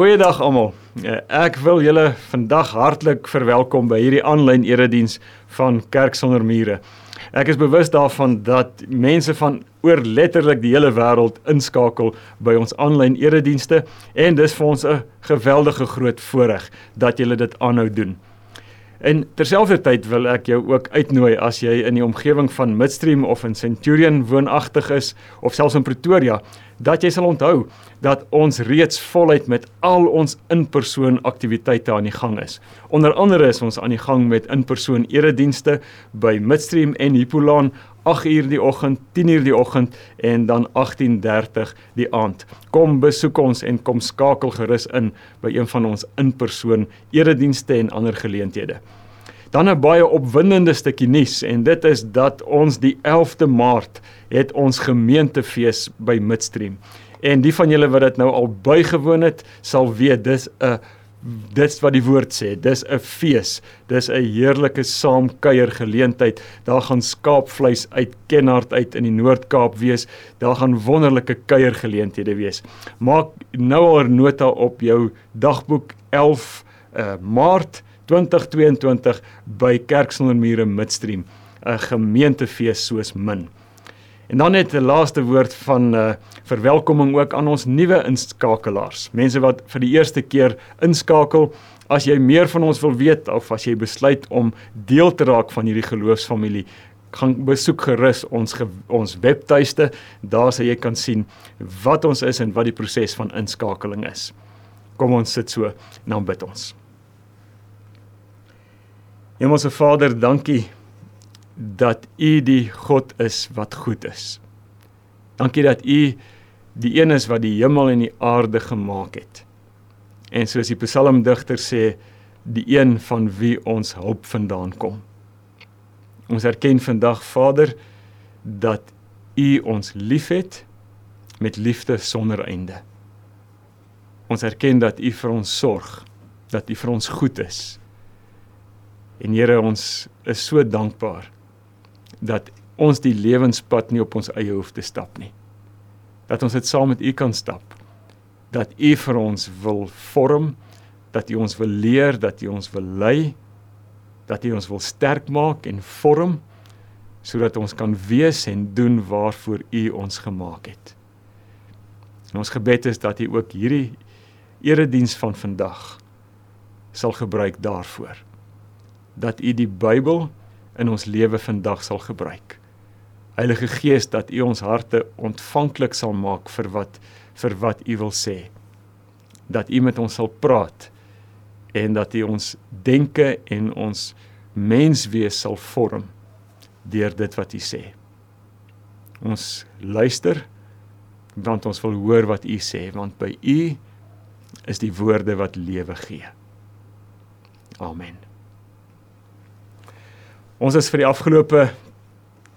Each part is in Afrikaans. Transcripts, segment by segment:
Goeiedag almal. Eh, ek wil julle vandag hartlik verwelkom by hierdie aanlyn erediens van Kerk sonder mure. Ek is bewus daarvan dat mense van oor letterlik die hele wêreld inskakel by ons aanlyn eredienste en dis vir ons 'n geweldige groot voorreg dat julle dit aanhou doen. En terselfdertyd wil ek jou ook uitnooi as jy in die omgewing van Midstream of in Centurion woonagtig is of selfs in Pretoria dat jy sal onthou dat ons reeds voluit met al ons in-persoon aktiwiteite aan die gang is. Onder andere is ons aan die gang met in-persoon eredienste by Midstream en Hippolaan 8uur die oggend, 10uur die oggend en dan 18:30 die aand. Kom besoek ons en kom skakel gerus in by een van ons in-persoon eredienste en ander geleenthede. Dan 'n baie opwindende stukkie nuus en dit is dat ons die 11de Maart het ons gemeentefees by Midstream. En die van julle wat dit nou al bygewoon het, sal weet dis 'n dis wat die woord sê, dis 'n fees. Dis 'n heerlike saamkuier geleentheid. Daar gaan skaapvleis uit Kenhardt uit in die Noord-Kaap wees. Daar gaan wonderlike kuiergeleenthede wees. Maak nou al 'n nota op jou dagboek 11 uh, Maart 2022 by Kerk sonder mure Midstream, 'n gemeentefees soos min. En dan net 'n laaste woord van uh, verwelkoming ook aan ons nuwe inskakelaars. Mense wat vir die eerste keer inskakel. As jy meer van ons wil weet of as jy besluit om deel te raak van hierdie geloofsfamilie, gaan besoek gerus ons ge, ons webtuiste. Daar sal jy kan sien wat ons is en wat die proses van inskakeling is. Kom ons sit so, dan bid ons. Hemelse Vader, dankie dat U die God is wat goed is. Dankie dat U die een is wat die hemel en die aarde gemaak het. En soos die psalmdigter sê, die een van wie ons hulp vandaan kom. Ons erken vandag Vader dat U ons liefhet met liefde sonder einde. Ons erken dat U vir ons sorg, dat U vir ons goed is En Here, ons is so dankbaar dat ons die lewenspad nie op ons eie hoef te stap nie. Dat ons dit saam met U kan stap. Dat U vir ons wil vorm, dat U ons wil leer, dat U ons wil lei, dat U ons wil sterk maak en vorm sodat ons kan wees en doen waarvoor U ons gemaak het. En ons gebed is dat U ook hierdie erediens van vandag sal gebruik daarvoor dat U die Bybel in ons lewe vandag sal gebruik. Heilige Gees, dat U ons harte ontvanklik sal maak vir wat vir wat U wil sê. Dat U met ons sal praat en dat U ons denke en ons menswees sal vorm deur dit wat U sê. Ons luister want ons wil hoor wat U sê want by U is die woorde wat lewe gee. Amen. Ons is vir die afgelope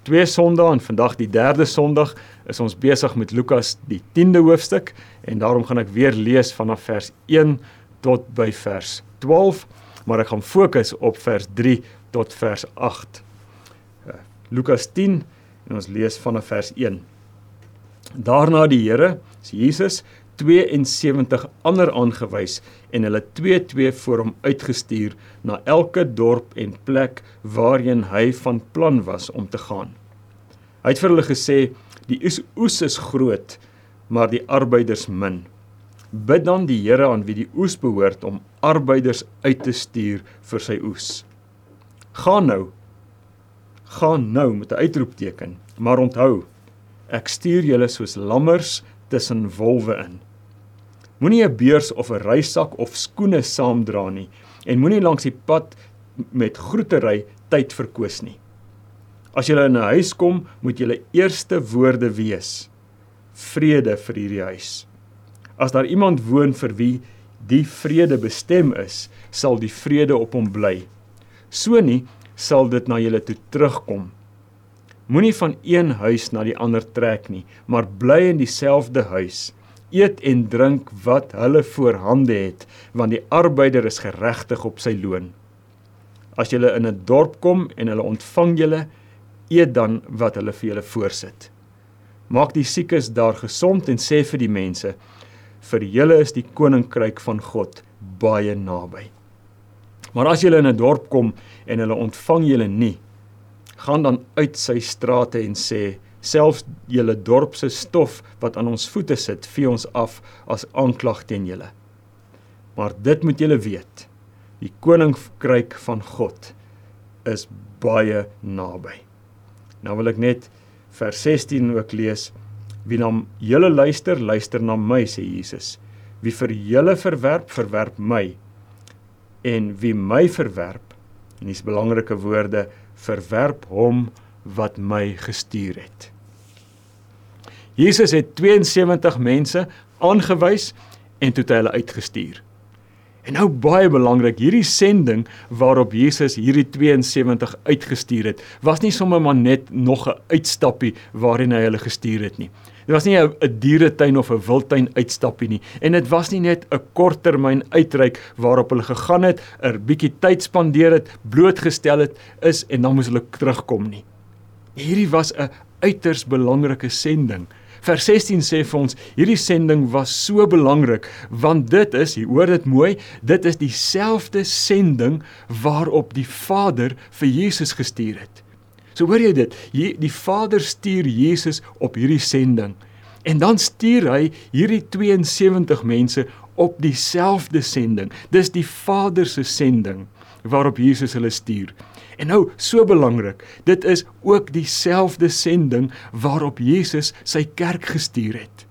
twee Sondae en vandag die derde Sondag is ons besig met Lukas die 10de hoofstuk en daarom gaan ek weer lees vanaf vers 1 tot by vers 12, maar ek gaan fokus op vers 3 tot vers 8. Uh, Lukas 10 en ons lees vanaf vers 1. Daarna die Here, Jesus 72 ander aangewys en hulle 2-2 voor hom uitgestuur na elke dorp en plek waarheen hy van plan was om te gaan. Hy het vir hulle gesê: "Die oes is groot, maar die arbeiders min. Bid dan die Here aan wie die oes behoort om arbeiders uit te stuur vir sy oes. Gaan nou. Gaan nou met 'n uitroepteken, maar onthou, ek stuur julle soos lammers tussen wolwe in. Moenie 'n beurs of 'n reissak of skoene saamdra nie en moenie langs die pad met groetery tyd verkoos nie. As jy in 'n huis kom, moet julle eerste woorde wees: Vrede vir hierdie huis. As daar iemand woon vir wie die vrede bestem is, sal die vrede op hom bly. So nie sal dit na julle toe terugkom. Moenie van een huis na die ander trek nie, maar bly in dieselfde huis. Eet en drink wat hulle voorhande het, want die arbeider is geregtig op sy loon. As jy in 'n dorp kom en hulle ontvang julle, eet dan wat hulle vir julle voorsit. Maak die siekes daar gesond en sê vir die mense: vir julle is die koninkryk van God baie naby. Maar as julle in 'n dorp kom en hulle ontvang julle nie, gaan dan uit sy strate en sê selfs julle dorp se stof wat aan ons voete sit, vee ons af as aanklag teen julle. Maar dit moet julle weet, die koninkryk van God is baie naby. Nou wil ek net vers 16 ook lees. Wie na julle luister, luister na my, sê Jesus. Wie vir julle verwerp, verwerp my. En wie my verwerp, en dis belangrike woorde, verwerp hom wat my gestuur het. Jesus het 72 mense aangewys en toe het hy hulle uitgestuur. En nou baie belangrik, hierdie sending waarop Jesus hierdie 72 uitgestuur het, was nie sommer maar net nog 'n uitstappie waarin hy hulle gestuur het nie. Dit was nie 'n dieretuin of 'n wildtuin uitstappie nie en dit was nie net 'n korttermyn uitreik waarop hulle gegaan het, 'n bietjie tyd spandeer het, blootgestel het is en dan moes hulle terugkom nie. Hierdie was 'n uiters belangrike sending Vers 16 sê vir ons hierdie sending was so belangrik want dit is, jy hoor dit mooi, dit is dieselfde sending waarop die Vader vir Jesus gestuur het. So hoor jy dit? Die Vader stuur Jesus op hierdie sending. En dan stuur hy hierdie 72 mense op dieselfde sending. Dis die Vader se sending waarop Jesus hulle stuur. En nou, so belangrik, dit is ook dieselfde sending waarop Jesus sy kerk gestuur het.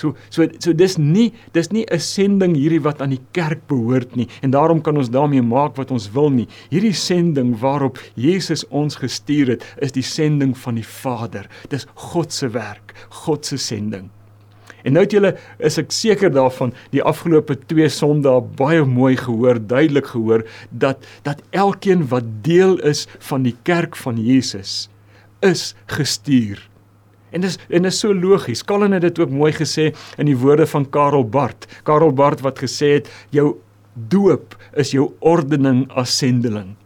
So so so dis nie dis nie 'n sending hierdie wat aan die kerk behoort nie en daarom kan ons daarmee maak wat ons wil nie. Hierdie sending waarop Jesus ons gestuur het, is die sending van die Vader. Dis God se werk, God se sending. En nou het julle is ek seker daarvan die afgelope 2 Sondae baie mooi gehoor, duidelik gehoor dat dat elkeen wat deel is van die kerk van Jesus is gestuur. En dis en dis so logies. Colin het dit ook mooi gesê in die woorde van Karel Bart. Karel Bart wat gesê het jou doop is jou ordening as sendeling.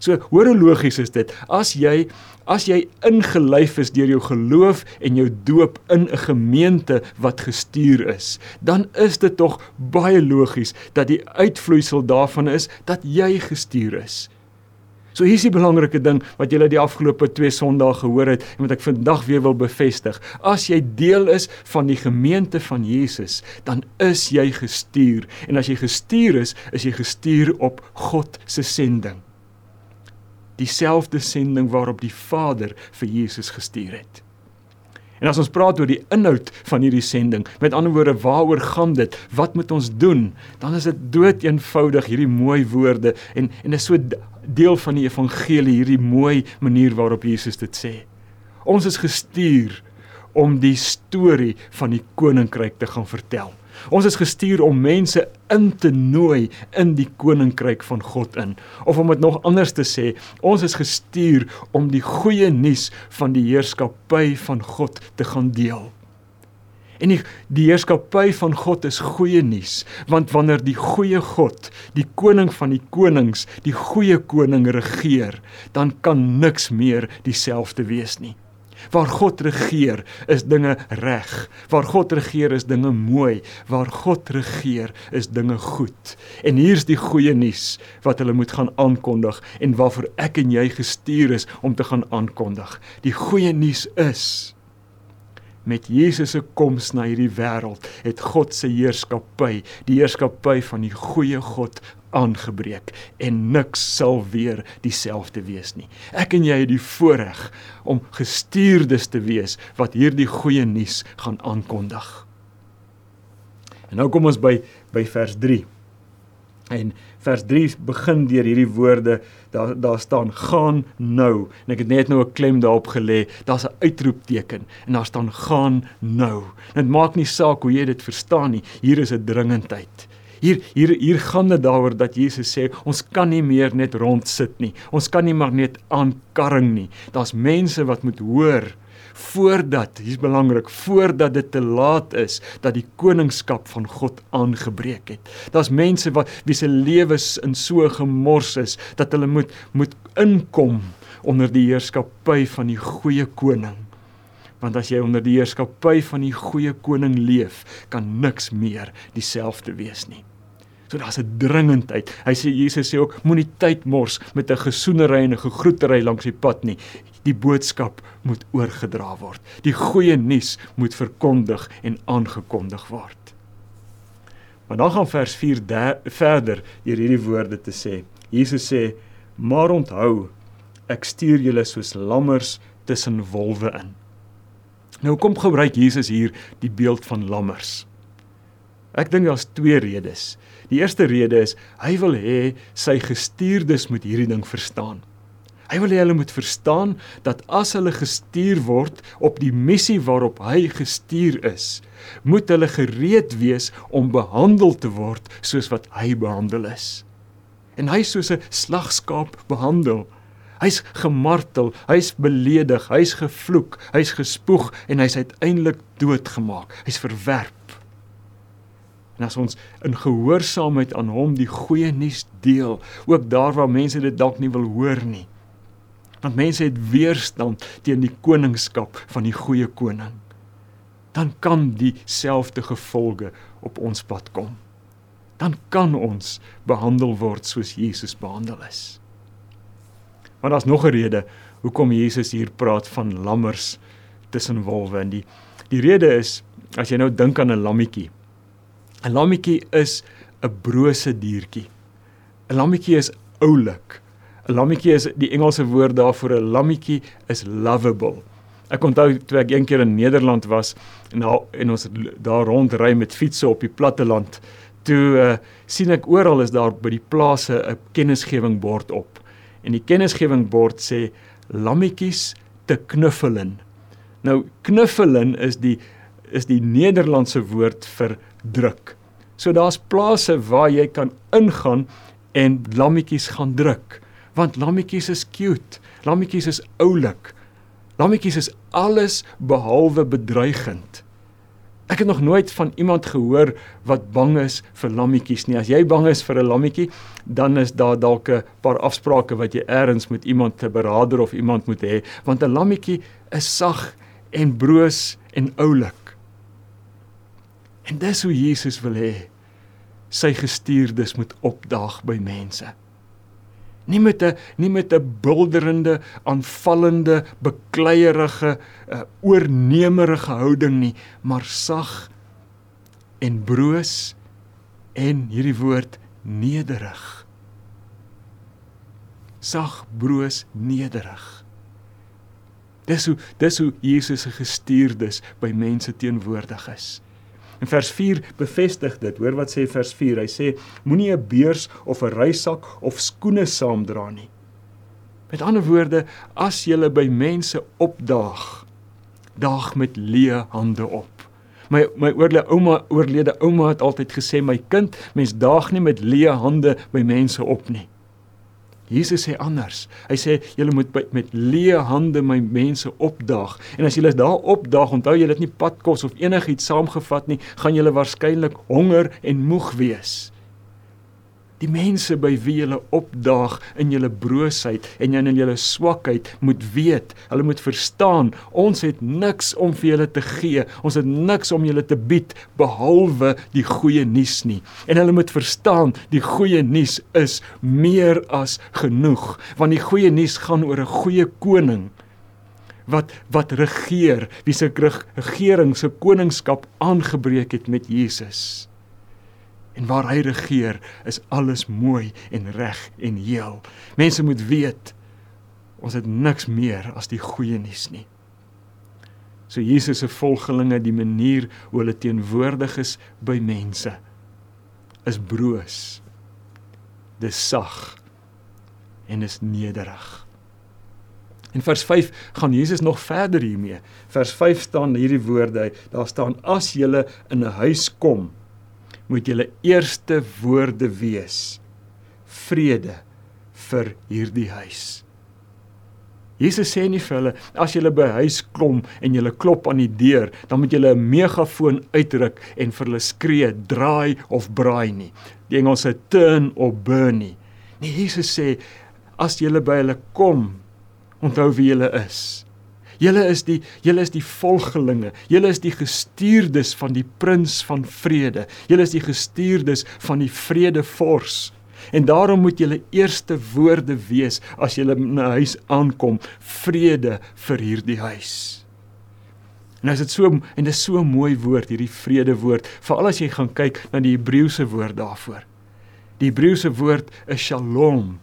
So hoor hoe logies is dit. As jy as jy ingelyf is deur jou geloof en jou doop in 'n gemeente wat gestuur is, dan is dit tog baie logies dat die uitvloeisel daarvan is dat jy gestuur is. So hier's die belangrike ding wat julle die afgelope 2 Sondae gehoor het en wat ek vandag weer wil bevestig. As jy deel is van die gemeente van Jesus, dan is jy gestuur. En as jy gestuur is, is jy gestuur op God se sending dieselfde sending waarop die Vader vir Jesus gestuur het. En as ons praat oor die inhoud van hierdie sending, met ander woorde, waaroor gaan dit? Wat moet ons doen? Dan is dit dood eenvoudig hierdie mooi woorde en en is so deel van die evangelie hierdie mooi manier waarop Jesus dit sê. Ons is gestuur om die storie van die koninkryk te gaan vertel. Ons is gestuur om mense in te nooi in die koninkryk van God in. Of om dit nog anders te sê, ons is gestuur om die goeie nuus van die heerskappy van God te gaan deel. En die, die heerskappy van God is goeie nuus, want wanneer die goeie God, die koning van die konings, die goeie koning regeer, dan kan niks meer dieselfde wees nie. Waar God regeer, is dinge reg. Waar God regeer, is dinge mooi. Waar God regeer, is dinge goed. En hier's die goeie nuus wat hulle moet gaan aankondig en waarvoor ek en jy gestuur is om te gaan aankondig. Die goeie nuus is met Jesus se koms na hierdie wêreld het God se heerskappy, die heerskappy van die goeie God aangebreek en niks sal weer dieselfde wees nie. Ek en jy het die voorreg om gestuurdes te wees wat hierdie goeie nuus gaan aankondig. En nou kom ons by by vers 3. En vers 3 begin deur hierdie woorde daar daar staan gaan nou. En ek het net nou 'n klem daarop gelê. Daar's 'n uitroepteken en daar staan gaan nou. Dit maak nie saak hoe jy dit verstaan nie. Hier is 'n dringendheid. Hier hier hier gaan dit daaroor dat Jesus sê ons kan nie meer net rond sit nie. Ons kan nie maar net aankarring nie. Daar's mense wat moet hoor voordat, hier's belangrik, voordat dit te laat is dat die koningskap van God aangebreek het. Daar's mense wat wie se lewens in so gemors is dat hulle moet moet inkom onder die heerskappy van die goeie koning. Want as jy onder die heerskappy van die goeie koning leef, kan niks meer dieselfde wees nie. So daar's 'n dringendheid. Hy sê Jesus sê ook moenie tyd mors met 'n gesoenery en 'n gegroetery langs die pad nie. Die boodskap moet oorgedra word. Die goeie nuus moet verkondig en aangekondig word. Maar dan gaan vers 4 verder deur hierdie woorde te sê. Jesus sê: "Maar onthou, ek stuur julle soos lammers tussen wolwe in." Nou kom gebruik Jesus hier die beeld van lammers. Ek dink daar's twee redes. Die eerste rede is hy wil hê sy gestuurdes moet hierdie ding verstaan. Hy wil hê hulle moet verstaan dat as hulle gestuur word op die missie waarop hy gestuur is, moet hulle gereed wees om behandel te word soos wat hy behandel is. En hy soos 'n slagskaap behandel. Hy's gemartel, hy's beledig, hy's gevloek, hy's gespoeg en hy's uiteindelik doodgemaak. Hy's verwerp. En as ons in gehoorsaamheid aan hom die goeie nuus deel, ook daar waar mense dit dalk nie wil hoor nie. Want mense het weerstand teen die koningskap van die goeie koning. Dan kan dieselfde gevolge op ons pad kom. Dan kan ons behandel word soos Jesus behandel is. Maar daar's nog 'n rede hoekom Jesus hier praat van lammers tussen wolwe en die die rede is as jy nou dink aan 'n lammetjie 'n Lammetjie is 'n brose diertjie. 'n Lammetjie is oulik. Lammetjie is die Engelse woord daarvoor 'n lammetjie is lovable. Ek onthou toe ek eendag in Nederland was en nou en ons daar rondry met fietsse op die platte land, toe uh, sien ek oral is daar by die plase 'n kennisgewing bord op. En die kennisgewing bord sê lammetjies te knuffelin. Nou knuffelin is die is die Nederlandse woord vir druk. So daar's plase waar jy kan ingaan en lammetjies gaan druk, want lammetjies is cute. Lammetjies is oulik. Lammetjies is alles behalwe bedreigend. Ek het nog nooit van iemand gehoor wat bang is vir lammetjies nie. As jy bang is vir 'n lammetjie, dan is daar dalk 'n paar afsprake wat jy eers met iemand te berader of iemand moet hê, want 'n lammetjie is sag en broos en oulik. En dis hoe Jesus wil hê sy gestuurdes moet opdaag by mense. Nie met 'n nie met 'n bulderende, aanvallende, bekleierige, uh, oornemerige houding nie, maar sag en broos en hierdie woord nederig. Sag, broos, nederig. Dis hoe dis hoe Jesus se gestuurdes by mense teenwoordig is. In vers 4 bevestig dit. Hoor wat sê vers 4. Hy sê moenie 'n beurs of 'n reisak of skoene saamdra nie. Met ander woorde, as jy by mense opdaag, daag met leë hande op. My my oorlede ouma oorlede ouma het altyd gesê my kind, mens daag nie met leë hande by mense op nie. Jesus sê anders. Hy sê julle moet met leë hande my mense opdaag. En as julle daar opdaag, onthou julle het nie padkos of enigiets saamgevat nie, gaan julle waarskynlik honger en moeg wees. Die mense by wie jy opdaag in julle broosheid en in julle swakheid moet weet, hulle moet verstaan, ons het niks om vir julle te gee. Ons het niks om julle te bied behalwe die goeie nuus nie. En hulle moet verstaan, die goeie nuus is meer as genoeg, want die goeie nuus gaan oor 'n goeie koning wat wat regeer, wie se regering se koningskap aangebreek het met Jesus. En waar hy regeer, is alles mooi en reg en heel. Mense moet weet ons het niks meer as die goeie nuus nie. So Jesus se volgelinge, die manier hoe hulle teenwoordig is by mense is broos. Dis sag en is nederig. In vers 5 gaan Jesus nog verder hiermee. Vers 5 staan hierdie woorde, daar staan as jy in 'n huis kom moet julle eerste woorde wees vrede vir hierdie huis. Jesus sê nie vir hulle as julle by huis kom en julle klop aan die deur, dan moet julle 'n megafoon uitruk en vir hulle skree draai of braai nie. Die Engelse turn or burn nie. Nee, Jesus sê as julle by hulle kom, onthou wie julle is. Julle is die julle is die volgelinge. Julle is die gestuurdes van die prins van vrede. Julle is die gestuurdes van die vredevors. En daarom moet julle eerste woorde wees as julle in 'n huis aankom, vrede vir hierdie huis. En as dit so en dit is so 'n mooi woord hierdie vrede woord, veral as jy gaan kyk na die Hebreëse woord daarvoor. Die Hebreëse woord is shalom.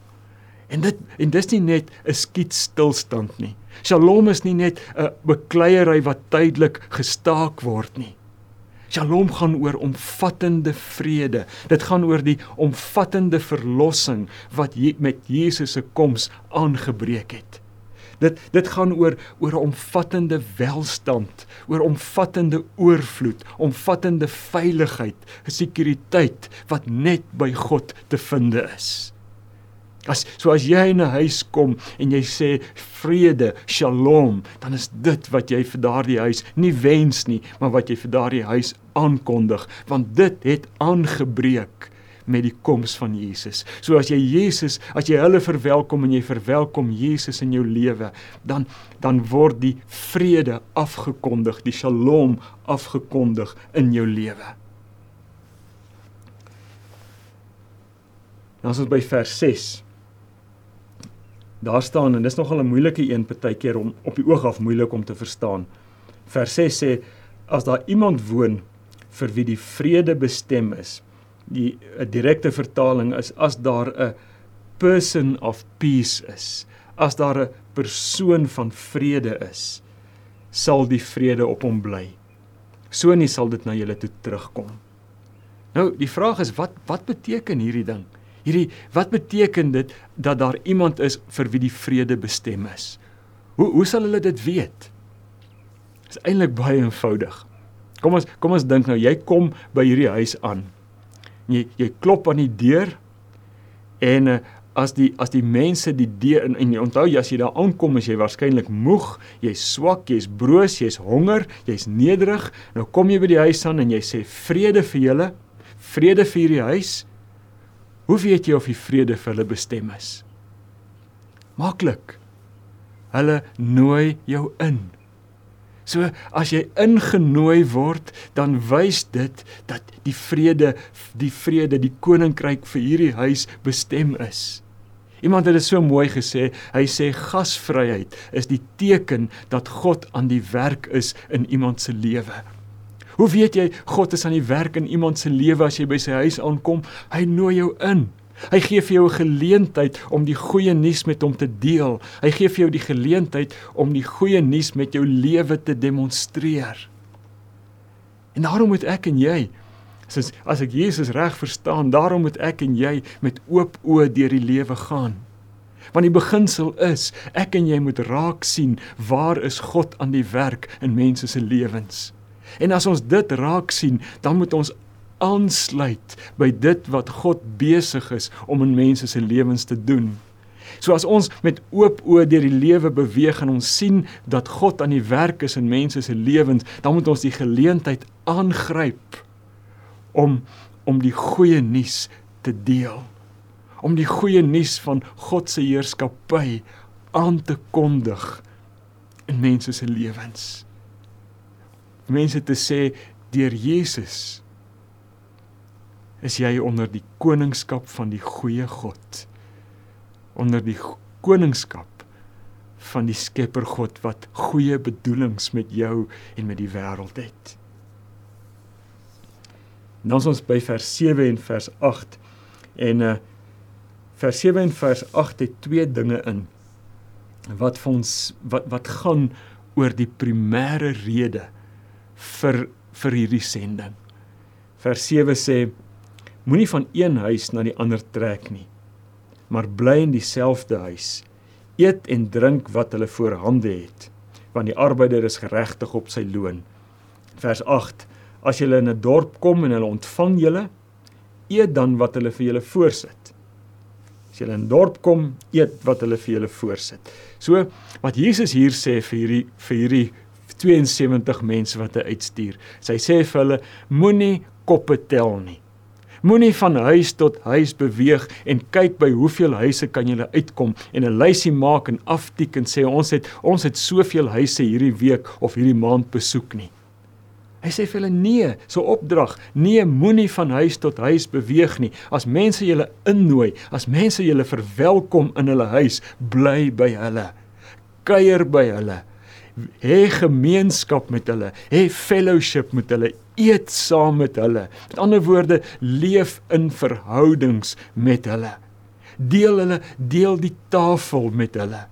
En dit en dis nie net 'n skiet stilstand nie. Shalom is nie net 'n bekleierery wat tydelik gestaak word nie. Shalom gaan oor omvattende vrede. Dit gaan oor die omvattende verlossing wat met Jesus se koms aangebreek het. Dit dit gaan oor oor 'n omvattende welstand, oor omvattende oorvloed, omvattende veiligheid, sekuriteit wat net by God te vind is. As so as jy in 'n huis kom en jy sê vrede, shalom, dan is dit wat jy vir daardie huis nie wens nie, maar wat jy vir daardie huis aankondig, want dit het aangebreek met die koms van Jesus. So as jy Jesus, as jy hulle verwelkom en jy verwelkom Jesus in jou lewe, dan dan word die vrede afgekondig, die shalom afgekondig in jou lewe. Dan is ons by vers 6 daar staan en dis nogal 'n moeilike een partykeer om op die oog af moeilik om te verstaan. Vers 6 sê as daar iemand woon vir wie die vrede bestem is. Die 'n direkte vertaling is as daar 'n person of peace is. As daar 'n persoon van vrede is, sal die vrede op hom bly. So nie sal dit na julle toe terugkom. Nou, die vraag is wat wat beteken hierdie ding? Hierdie wat beteken dit dat daar iemand is vir wie die vrede bestem is? Hoe hoe sal hulle dit weet? Dit is eintlik baie eenvoudig. Kom ons kom ons dink nou jy kom by hierdie huis aan. Jy jy klop aan die deur en uh, as die as die mense die deur en, en jy onthou jy as jy daar aankom is jy waarskynlik moeg, jy's swak, jy's broos, jy's honger, jy's nederig. Nou kom jy by die huis aan en jy sê vrede vir julle, vrede vir hierdie huis. Hoe weet jy of die vrede vir hulle bestem is? Maklik. Hulle nooi jou in. So as jy ingenooi word, dan wys dit dat die vrede, die vrede, die koninkryk vir hierdie huis bestem is. Iemand het dit so mooi gesê, hy sê gasvryheid is die teken dat God aan die werk is in iemand se lewe. Hoe weet jy God is aan die werk in iemand se lewe as jy by sy huis aankom? Hy nooi jou in. Hy gee vir jou 'n geleentheid om die goeie nuus met hom te deel. Hy gee vir jou die geleentheid om die goeie nuus met jou lewe te demonstreer. En daarom moet ek en jy soos as ek Jesus reg verstaan, daarom moet ek en jy met oop oë deur die lewe gaan. Want die beginsel is, ek en jy moet raak sien waar is God aan die werk in mense se lewens. En as ons dit raak sien, dan moet ons aansluit by dit wat God besig is om in mense se lewens te doen. So as ons met oop oë deur die lewe beweeg en ons sien dat God aan die werk is in mense se lewens, dan moet ons die geleentheid aangryp om om die goeie nuus te deel. Om die goeie nuus van God se heerskappy aan te kondig in mense se lewens mense te sê deur Jesus is jy onder die koningskap van die goeie God onder die koningskap van die Skepper God wat goeie bedoelings met jou en met die wêreld het. Nou ons by vers 7 en vers 8 en uh vers 7 en vers 8 het twee dinge in wat vir ons wat wat gaan oor die primêre rede vir vir hierdie sending. Vers 7 sê: Moenie van een huis na die ander trek nie, maar bly in dieselfde huis. Eet en drink wat hulle voorhande het, want die arbeider is geregtig op sy loon. Vers 8: As jy in 'n dorp kom en hulle ontvang julle, eet dan wat hulle vir julle voorsit. As jy in 'n dorp kom, eet wat hulle vir julle voorsit. So wat Jesus hier sê vir hierdie vir hierdie 72 mense wat hy uitstuur. Sy sê vir hulle moenie koppe tel nie. Moenie van huis tot huis beweeg en kyk by hoeveel huise kan jy uitkom en 'n lysie maak en aftik en sê ons het ons het soveel huise hierdie week of hierdie maand besoek nie. Hy sê vir hulle nee, so opdrag, nee, moenie van huis tot huis beweeg nie. As mense julle innooi, as mense julle verwelkom in hulle huis, bly by hulle. Kuier by hulle. Hê gemeenskap met hulle, hê fellowship met hulle, eet saam met hulle. Met ander woorde, leef in verhoudings met hulle. Deel hulle, deel die tafel met hulle.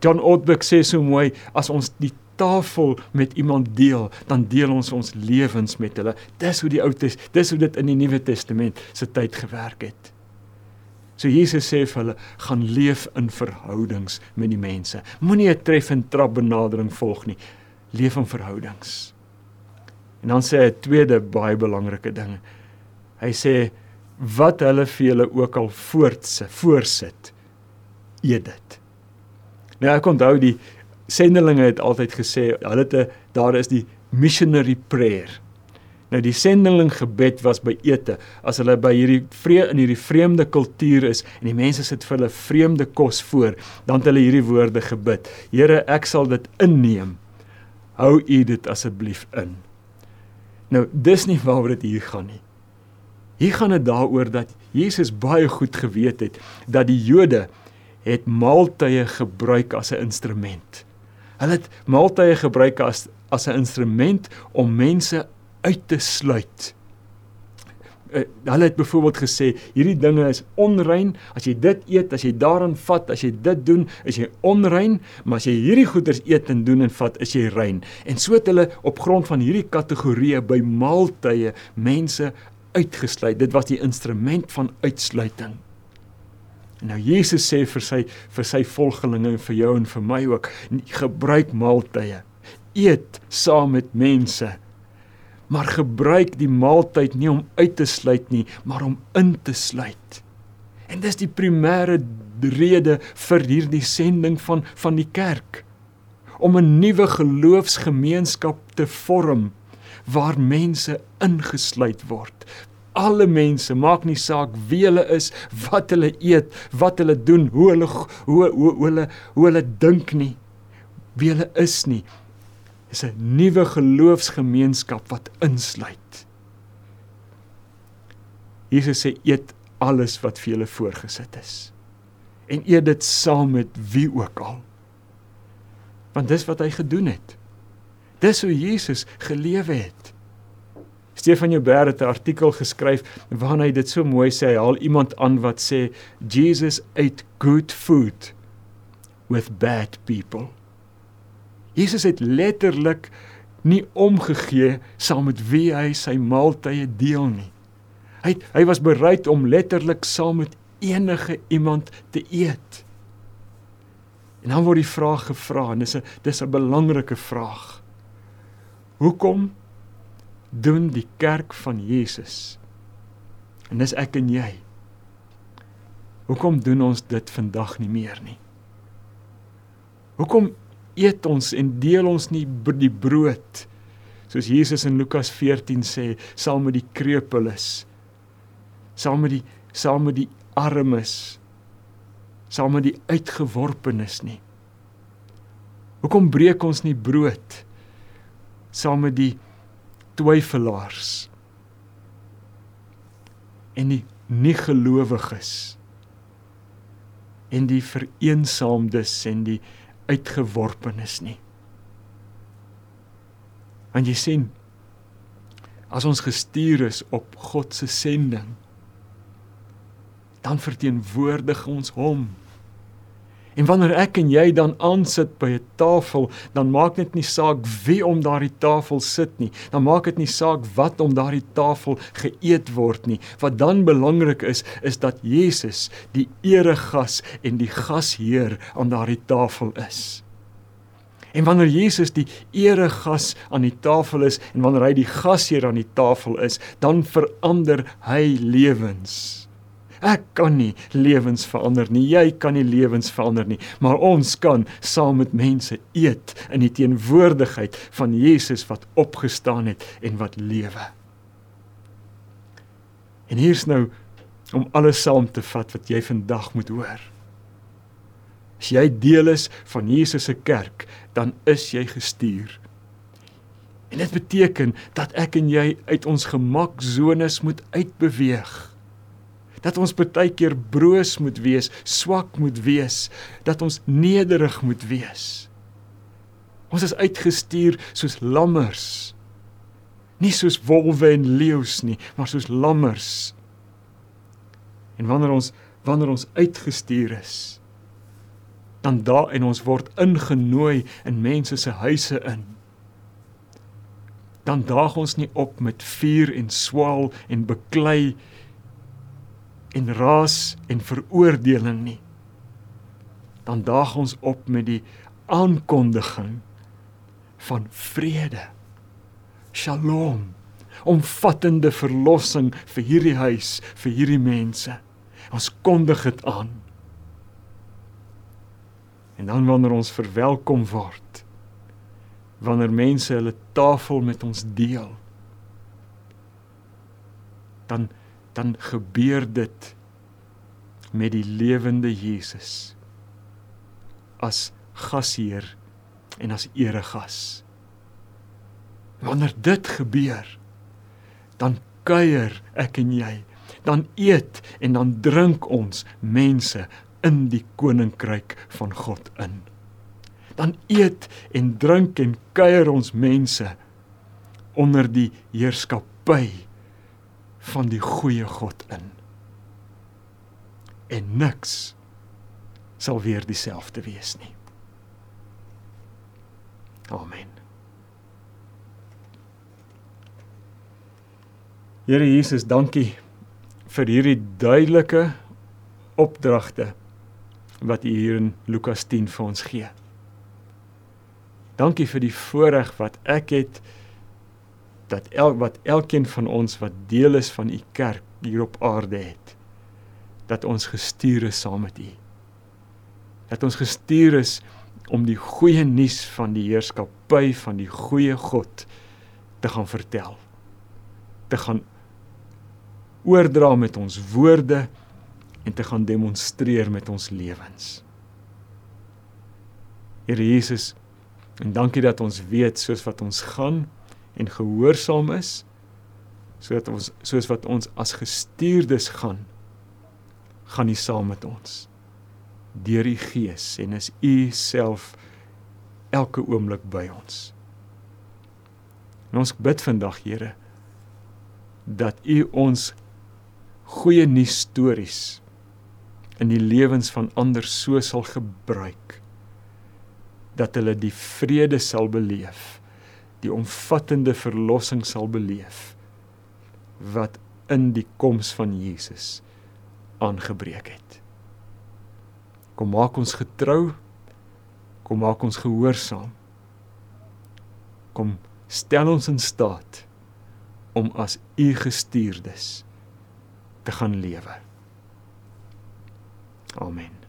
John Ortberg sê so mooi, as ons die tafel met iemand deel, dan deel ons ons lewens met hulle. Dis hoe die Ou Testament, dis hoe dit in die Nuwe Testament se tyd gewerk het. So Jesus sê vir hulle, gaan leef in verhoudings met die mense. Moenie 'n tref en trap benadering volg nie. Leef in verhoudings. En dan sê hy 'n tweede baie belangrike ding. Hy sê wat hulle vir julle ook al voortsit, voorsit, eet dit. Nou ek onthou die sendelinge het altyd gesê hulle het 'n daar is die missionary prayer. Nou die sendeling gebed was by ete. As hulle by hierdie vrede in hierdie vreemde kultuur is en die mense sit vir hulle vreemde kos voor, dan het hulle hierdie woorde gebid: Here, ek sal dit inneem. Hou U dit asseblief in. Nou, dis nie waaroor dit hier gaan nie. Hier gaan dit daaroor dat Jesus baie goed geweet het dat die Jode het maaltye gebruik as 'n instrument. Hulle het maaltye gebruik as as 'n instrument om mense uit te sluit. Uh, hulle het byvoorbeeld gesê hierdie dinge is onrein. As jy dit eet as jy daaraan vat as jy dit doen is jy onrein. Maar as jy hierdie goeders eet en doen en vat is jy rein. En so het hulle op grond van hierdie kategorieë by maaltye mense uitgesluit. Dit was die instrument van uitsluiting. En nou Jesus sê vir sy vir sy volgelinge en vir jou en vir my ook gebruik maaltye. Eet saam met mense maar gebruik die maaltyd nie om uit te sluit nie, maar om in te sluit. En dis die primêre rede vir hierdie sending van van die kerk om 'n nuwe geloofsgemeenskap te vorm waar mense ingesluit word. Alle mense, maak nie saak wie hulle is, wat hulle eet, wat hulle doen, hoe hulle hoe hoe, hoe hulle hoe hulle dink nie, wie hulle is nie, is 'n nuwe geloofsgemeenskap wat insluit. Jesus sê eet alles wat vir julle voorgesit is. En eet dit saam met wie ook al. Want dis wat hy gedoen het. Dis hoe Jesus gelewe het. Stefan Joubert het 'n artikel geskryf waarin hy dit so mooi sê. Hy haal iemand aan wat sê Jesus ate good food with bad people. Jesus het letterlik nie omgegee saam met wie hy sy maaltye deel nie. Hy hy was bereid om letterlik saam met enige iemand te eet. En dan word die vraag gevra en dis 'n dis 'n belangrike vraag. Hoekom doen die kerk van Jesus? En dis ek en jy. Hoekom doen ons dit vandag nie meer nie? Hoekom eet ons en deel ons nie die brood. Soos Jesus in Lukas 14 sê saam met die krepeles saam met die saam met die armes saam met die uitgeworpenes nie. Hoekom breek ons nie brood saam met die twyfelaars en die nie gelowiges en die vereensaamdes en die uitgeworpenes nie. Want jy sien as ons gestuur is op God se sending dan verteenwoordig ons hom En wanneer ek en jy dan aansit by 'n tafel, dan maak dit nie saak wie om daardie tafel sit nie. Dan maak dit nie saak wat om daardie tafel geëet word nie. Wat dan belangrik is, is dat Jesus die eregas en die gasheer aan daardie tafel is. En wanneer Jesus die eregas aan die tafel is en wanneer hy die gasheer aan die tafel is, dan verander hy lewens. Ek kan nie lewens verander nie. Jy kan nie lewens verander nie, maar ons kan saam met mense eet in die teenwoordigheid van Jesus wat opgestaan het en wat lewe. En hier's nou om alles saam te vat wat jy vandag moet hoor. As jy deel is van Jesus se kerk, dan is jy gestuur. En dit beteken dat ek en jy uit ons gemaksones moet uitbeweeg. Dat ons baie keer broos moet wees, swak moet wees, dat ons nederig moet wees. Ons is uitgestuur soos lammers. Nie soos wolwe en leeu's nie, maar soos lammers. En wanneer ons wanneer ons uitgestuur is, dan daar en ons word ingenooi in mense se huise in. Dan daag ons nie op met vuur en swaal en beklei en raas en veroordeling nie. Dan daag ons op met die aankondiging van vrede. Shalom. Omvattende verlossing vir hierdie huis, vir hierdie mense. Ons kondig dit aan. En dan wanneer ons verwelkom word, wanneer mense hulle tafel met ons deel, dan dan gebeur dit met die lewende Jesus as gasheer en as eregas. Wanneer dit gebeur, dan kuier ek en jy, dan eet en dan drink ons mense in die koninkryk van God in. Dan eet en drink en kuier ons mense onder die heerskappy van die goeie God in. En niks sal weer dieselfde wees nie. Amen. Here Jesus, dankie vir hierdie duidelike opdragte wat U hier in Lukas 10 vir ons gee. Dankie vir die voorreg wat ek het dat elk wat elkeen van ons wat deel is van U kerk hier op aarde het dat ons gestuur is saam met U. Dat ons gestuur is om die goeie nuus van die heerskappy van die goeie God te gaan vertel. Te gaan oordra met ons woorde en te gaan demonstreer met ons lewens. Here Jesus, en dankie dat ons weet soos wat ons gaan en gehoorsaam is, sodat ons soos wat ons as gestuurdes gaan, gaan U saam met ons deur die Gees en is U self elke oomblik by ons. En ons bid vandag, Here, dat U ons goeie nuus stories in die lewens van ander so sal gebruik dat hulle die vrede sal beleef, die omvattende verlossing sal beleef wat in die koms van Jesus aangebreek het. Kom maak ons getrou. Kom maak ons gehoorsaam. Kom stel ons in staat om as u gestuurdes te gaan lewe. Amen.